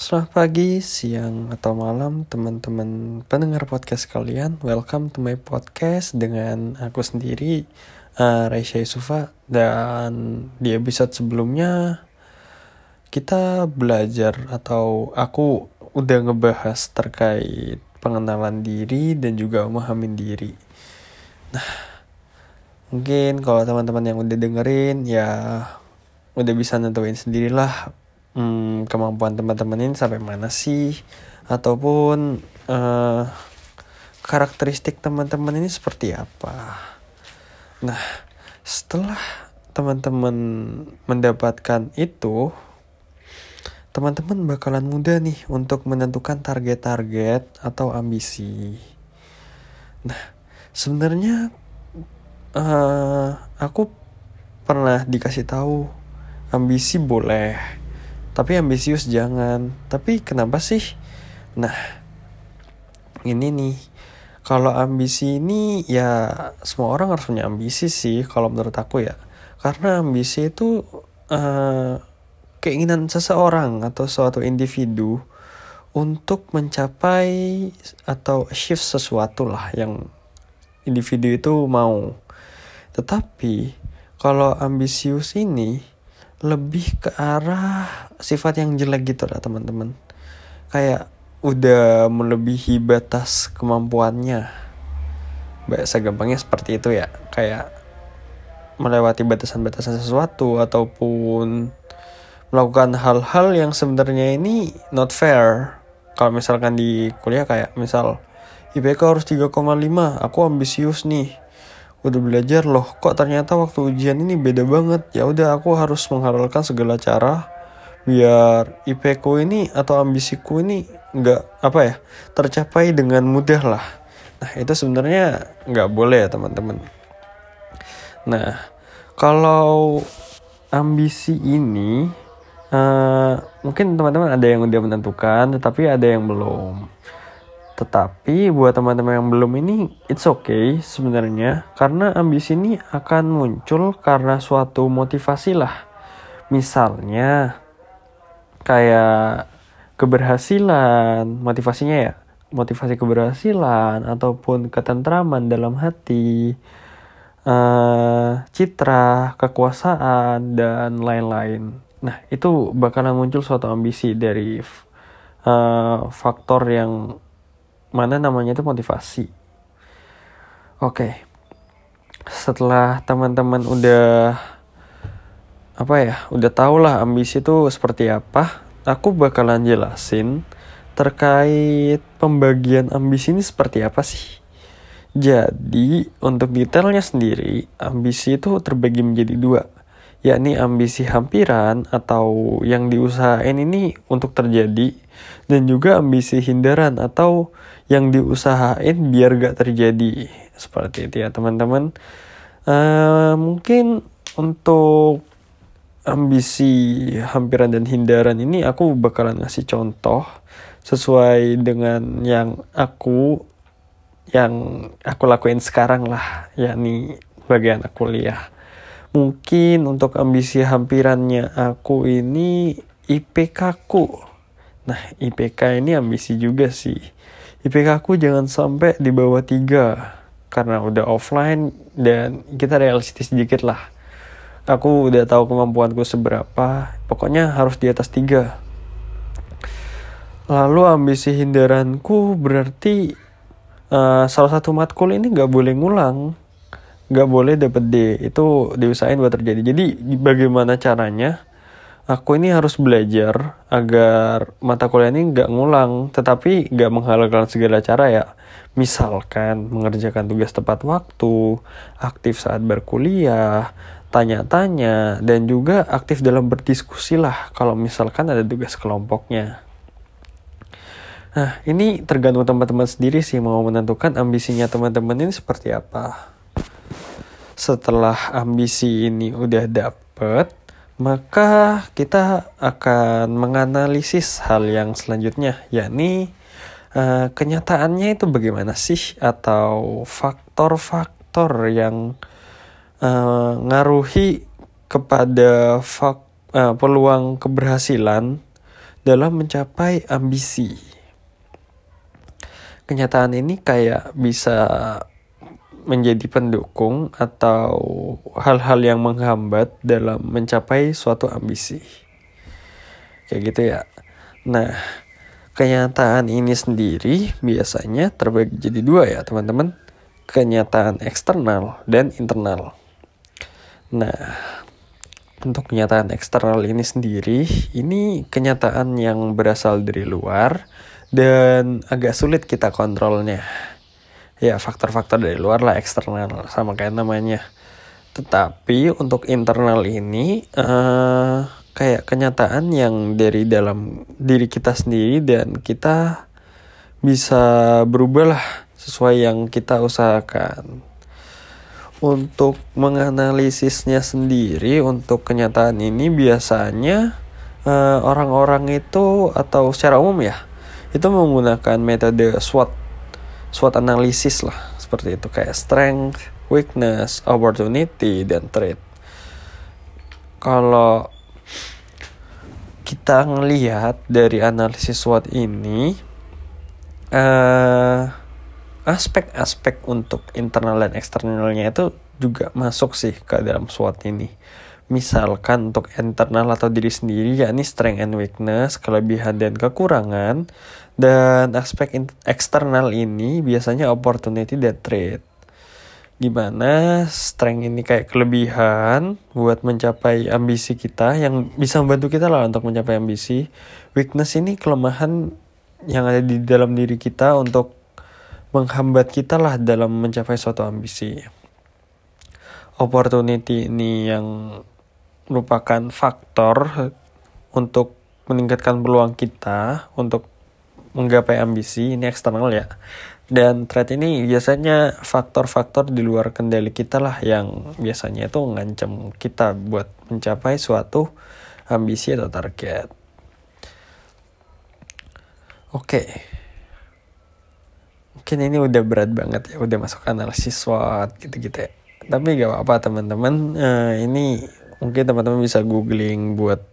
Selamat pagi, siang, atau malam teman-teman pendengar podcast kalian. Welcome to my podcast dengan aku sendiri, uh, Raisya Yusufa. Dan di episode sebelumnya kita belajar atau aku udah ngebahas terkait pengenalan diri dan juga memahamin diri. Nah, mungkin kalau teman-teman yang udah dengerin ya udah bisa nentuin sendirilah hmm, kemampuan teman-teman ini sampai mana sih ataupun uh, karakteristik teman-teman ini seperti apa. Nah, setelah teman-teman mendapatkan itu, teman-teman bakalan mudah nih untuk menentukan target-target atau ambisi. Nah, sebenarnya uh, aku pernah dikasih tahu ambisi boleh tapi ambisius jangan. Tapi kenapa sih? Nah ini nih. Kalau ambisi ini ya semua orang harus punya ambisi sih kalau menurut aku ya. Karena ambisi itu uh, keinginan seseorang atau suatu individu untuk mencapai atau achieve sesuatu lah yang individu itu mau. Tetapi kalau ambisius ini lebih ke arah sifat yang jelek gitu lah teman-teman. Kayak udah melebihi batas kemampuannya. Bahasa gampangnya seperti itu ya. Kayak melewati batasan-batasan sesuatu ataupun melakukan hal-hal yang sebenarnya ini not fair. Kalau misalkan di kuliah kayak misal IPK harus 3,5 aku ambisius nih udah belajar loh kok ternyata waktu ujian ini beda banget. Ya udah aku harus menghalalkan segala cara biar IP ku ini atau ambisiku ini nggak apa ya tercapai dengan mudah lah. Nah itu sebenarnya nggak boleh ya teman-teman. Nah kalau ambisi ini uh, mungkin teman-teman ada yang udah menentukan tetapi ada yang belum tetapi buat teman-teman yang belum ini it's okay sebenarnya karena ambisi ini akan muncul karena suatu motivasi lah. Misalnya kayak keberhasilan, motivasinya ya, motivasi keberhasilan ataupun ketentraman dalam hati, uh, citra, kekuasaan dan lain-lain. Nah, itu bakalan muncul suatu ambisi dari uh, faktor yang mana namanya itu motivasi. Oke. Setelah teman-teman udah apa ya, udah tau lah ambisi itu seperti apa, aku bakalan jelasin terkait pembagian ambisi ini seperti apa sih. Jadi, untuk detailnya sendiri, ambisi itu terbagi menjadi dua, yakni ambisi hampiran atau yang diusahain ini untuk terjadi, dan juga ambisi hindaran atau yang diusahain biar gak terjadi. Seperti itu ya teman-teman. Uh, mungkin untuk ambisi hampiran dan hindaran ini aku bakalan ngasih contoh sesuai dengan yang aku yang aku lakuin sekarang lah yakni bagian aku kuliah mungkin untuk ambisi hampirannya aku ini IPK ku nah IPK ini ambisi juga sih IPK aku jangan sampai di bawah 3 karena udah offline dan kita realistis sedikit lah. Aku udah tahu kemampuanku seberapa, pokoknya harus di atas 3. Lalu ambisi hindaranku berarti uh, salah satu matkul ini gak boleh ngulang, gak boleh dapet D, itu diusahain buat terjadi. Jadi bagaimana caranya? aku ini harus belajar agar mata kuliah ini nggak ngulang, tetapi nggak menghalalkan segala cara ya. Misalkan mengerjakan tugas tepat waktu, aktif saat berkuliah, tanya-tanya, dan juga aktif dalam berdiskusi lah kalau misalkan ada tugas kelompoknya. Nah, ini tergantung teman-teman sendiri sih mau menentukan ambisinya teman-teman ini seperti apa. Setelah ambisi ini udah dapet, maka kita akan menganalisis hal yang selanjutnya, yakni uh, kenyataannya itu bagaimana sih, atau faktor-faktor yang uh, ngaruhi kepada fak, uh, peluang keberhasilan dalam mencapai ambisi. Kenyataan ini kayak bisa menjadi pendukung atau hal-hal yang menghambat dalam mencapai suatu ambisi. Kayak gitu ya. Nah, kenyataan ini sendiri biasanya terbagi jadi dua ya teman-teman. Kenyataan eksternal dan internal. Nah, untuk kenyataan eksternal ini sendiri, ini kenyataan yang berasal dari luar dan agak sulit kita kontrolnya ya faktor-faktor dari luar lah eksternal. Sama kayak namanya. Tetapi untuk internal ini uh, kayak kenyataan yang dari dalam diri kita sendiri dan kita bisa berubah lah sesuai yang kita usahakan. Untuk menganalisisnya sendiri untuk kenyataan ini biasanya eh, orang-orang uh, itu atau secara umum ya itu menggunakan metode SWOT SWOT analisis lah seperti itu kayak strength, weakness, opportunity dan threat. Kalau kita ngelihat dari analisis SWOT ini uh, aspek-aspek untuk internal dan eksternalnya itu juga masuk sih ke dalam SWOT ini. Misalkan untuk internal atau diri sendiri yakni strength and weakness, kelebihan dan kekurangan, dan aspek eksternal ini biasanya opportunity dan trade. Gimana strength ini kayak kelebihan buat mencapai ambisi kita yang bisa membantu kita lah untuk mencapai ambisi. Weakness ini kelemahan yang ada di dalam diri kita untuk menghambat kita lah dalam mencapai suatu ambisi. Opportunity ini yang merupakan faktor untuk meningkatkan peluang kita untuk menggapai ambisi ini eksternal ya. Dan threat ini biasanya faktor-faktor di luar kendali kita lah yang biasanya itu ngancam kita buat mencapai suatu ambisi atau target. Oke. Mungkin ini udah berat banget ya udah masuk analisis SWOT gitu-gitu ya. Tapi gak apa-apa teman-teman. Uh, ini mungkin teman-teman bisa googling buat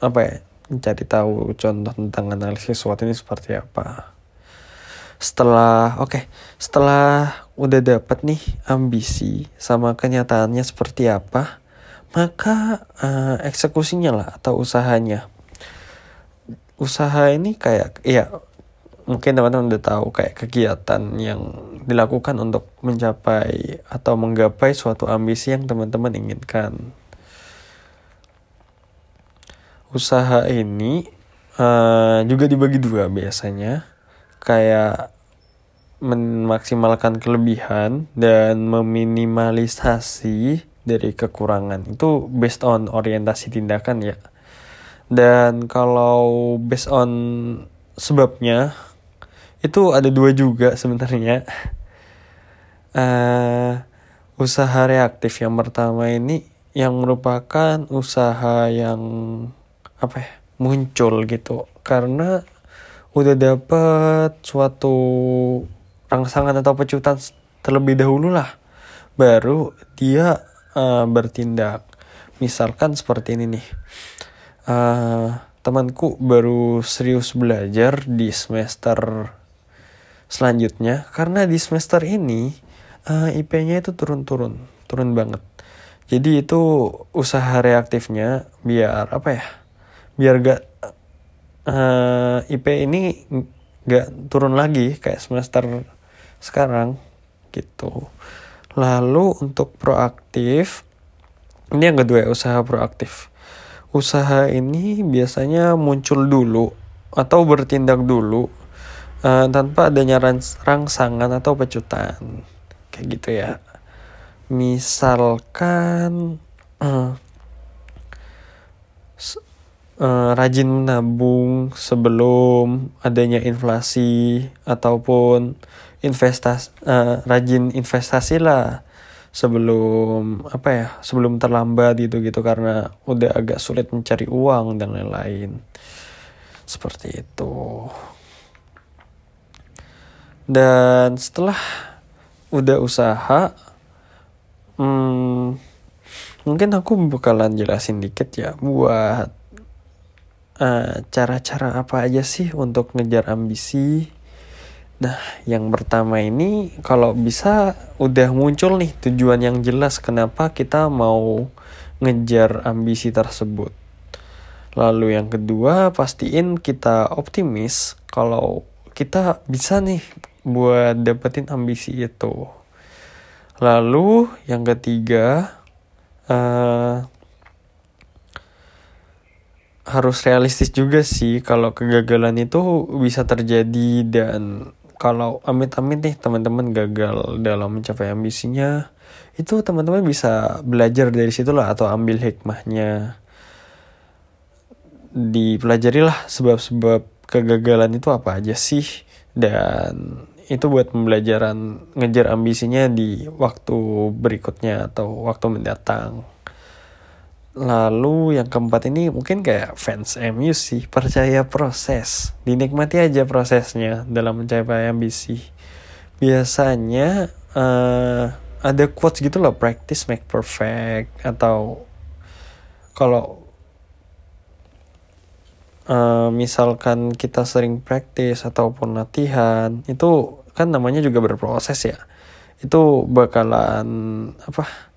apa ya mencari tahu contoh tentang analisis SWOT ini seperti apa. Setelah oke okay, setelah udah dapat nih ambisi sama kenyataannya seperti apa maka uh, eksekusinya lah atau usahanya. Usaha ini kayak ya mungkin teman-teman udah tahu kayak kegiatan yang dilakukan untuk mencapai atau menggapai suatu ambisi yang teman-teman inginkan usaha ini uh, juga dibagi dua biasanya. Kayak memaksimalkan kelebihan dan meminimalisasi dari kekurangan. Itu based on orientasi tindakan ya. Dan kalau based on sebabnya itu ada dua juga sebenarnya. Uh, usaha reaktif yang pertama ini yang merupakan usaha yang apa ya muncul gitu. Karena udah dapet suatu rangsangan atau pecutan terlebih dahulu lah. Baru dia uh, bertindak. Misalkan seperti ini nih. Uh, temanku baru serius belajar di semester selanjutnya. Karena di semester ini uh, IP-nya itu turun-turun. Turun banget. Jadi itu usaha reaktifnya biar apa ya biar gak uh, eh, IP ini gak turun lagi kayak semester sekarang gitu. Lalu untuk proaktif ini yang kedua usaha proaktif. Usaha ini biasanya muncul dulu atau bertindak dulu uh, tanpa adanya rangsangan atau pecutan kayak gitu ya. Misalkan uh, uh, rajin menabung sebelum adanya inflasi ataupun investasi uh, rajin investasi lah sebelum apa ya sebelum terlambat gitu gitu. Karena udah agak sulit mencari uang dan lain-lain. Seperti itu. Dan setelah udah usaha hmm, mungkin aku bakalan jelasin dikit ya buat cara cara-cara apa aja sih untuk ngejar ambisi? Nah yang pertama ini kalau bisa udah muncul nih tujuan yang jelas kenapa kita mau ngejar ambisi tersebut. Lalu yang kedua pastiin kita optimis kalau kita bisa nih buat dapetin ambisi itu. Lalu yang ketiga uh, harus realistis juga sih kalau kegagalan itu bisa terjadi dan kalau amit-amit nih teman-teman gagal dalam mencapai ambisinya itu teman-teman bisa belajar dari situ lah atau ambil hikmahnya dipelajarilah sebab-sebab kegagalan itu apa aja sih dan itu buat pembelajaran ngejar ambisinya di waktu berikutnya atau waktu mendatang. Lalu yang keempat ini mungkin kayak fans MU sih, percaya proses. Dinikmati aja prosesnya dalam mencapai ambisi. Biasanya uh, ada quotes gitu loh, practice make perfect atau kalau uh, misalkan kita sering praktis ataupun latihan itu kan namanya juga berproses ya itu bakalan apa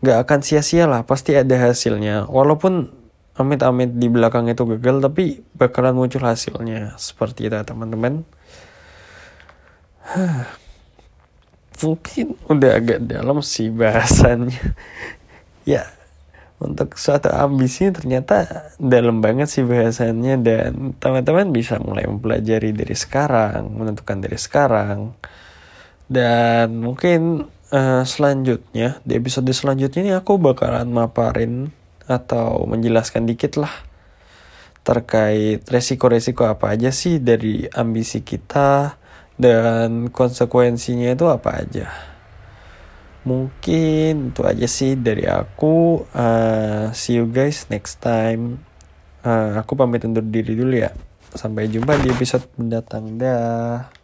nggak akan sia-sia lah pasti ada hasilnya. Walaupun amit-amit di belakang itu gagal tapi bakalan muncul hasilnya. Seperti itu teman-teman. Mungkin udah agak dalam sih bahasannya. Ya untuk suatu ambisi ternyata dalam banget sih bahasannya. Dan teman-teman bisa mulai mempelajari dari sekarang, menentukan dari sekarang. Dan mungkin uh, selanjutnya di episode selanjutnya ini aku bakalan maparin atau menjelaskan dikit lah terkait resiko-resiko apa aja sih dari ambisi kita dan konsekuensinya itu apa aja. Mungkin itu aja sih dari aku. Uh, see you guys next time. Uh, aku pamit undur diri dulu ya. Sampai jumpa di episode mendatang. Dah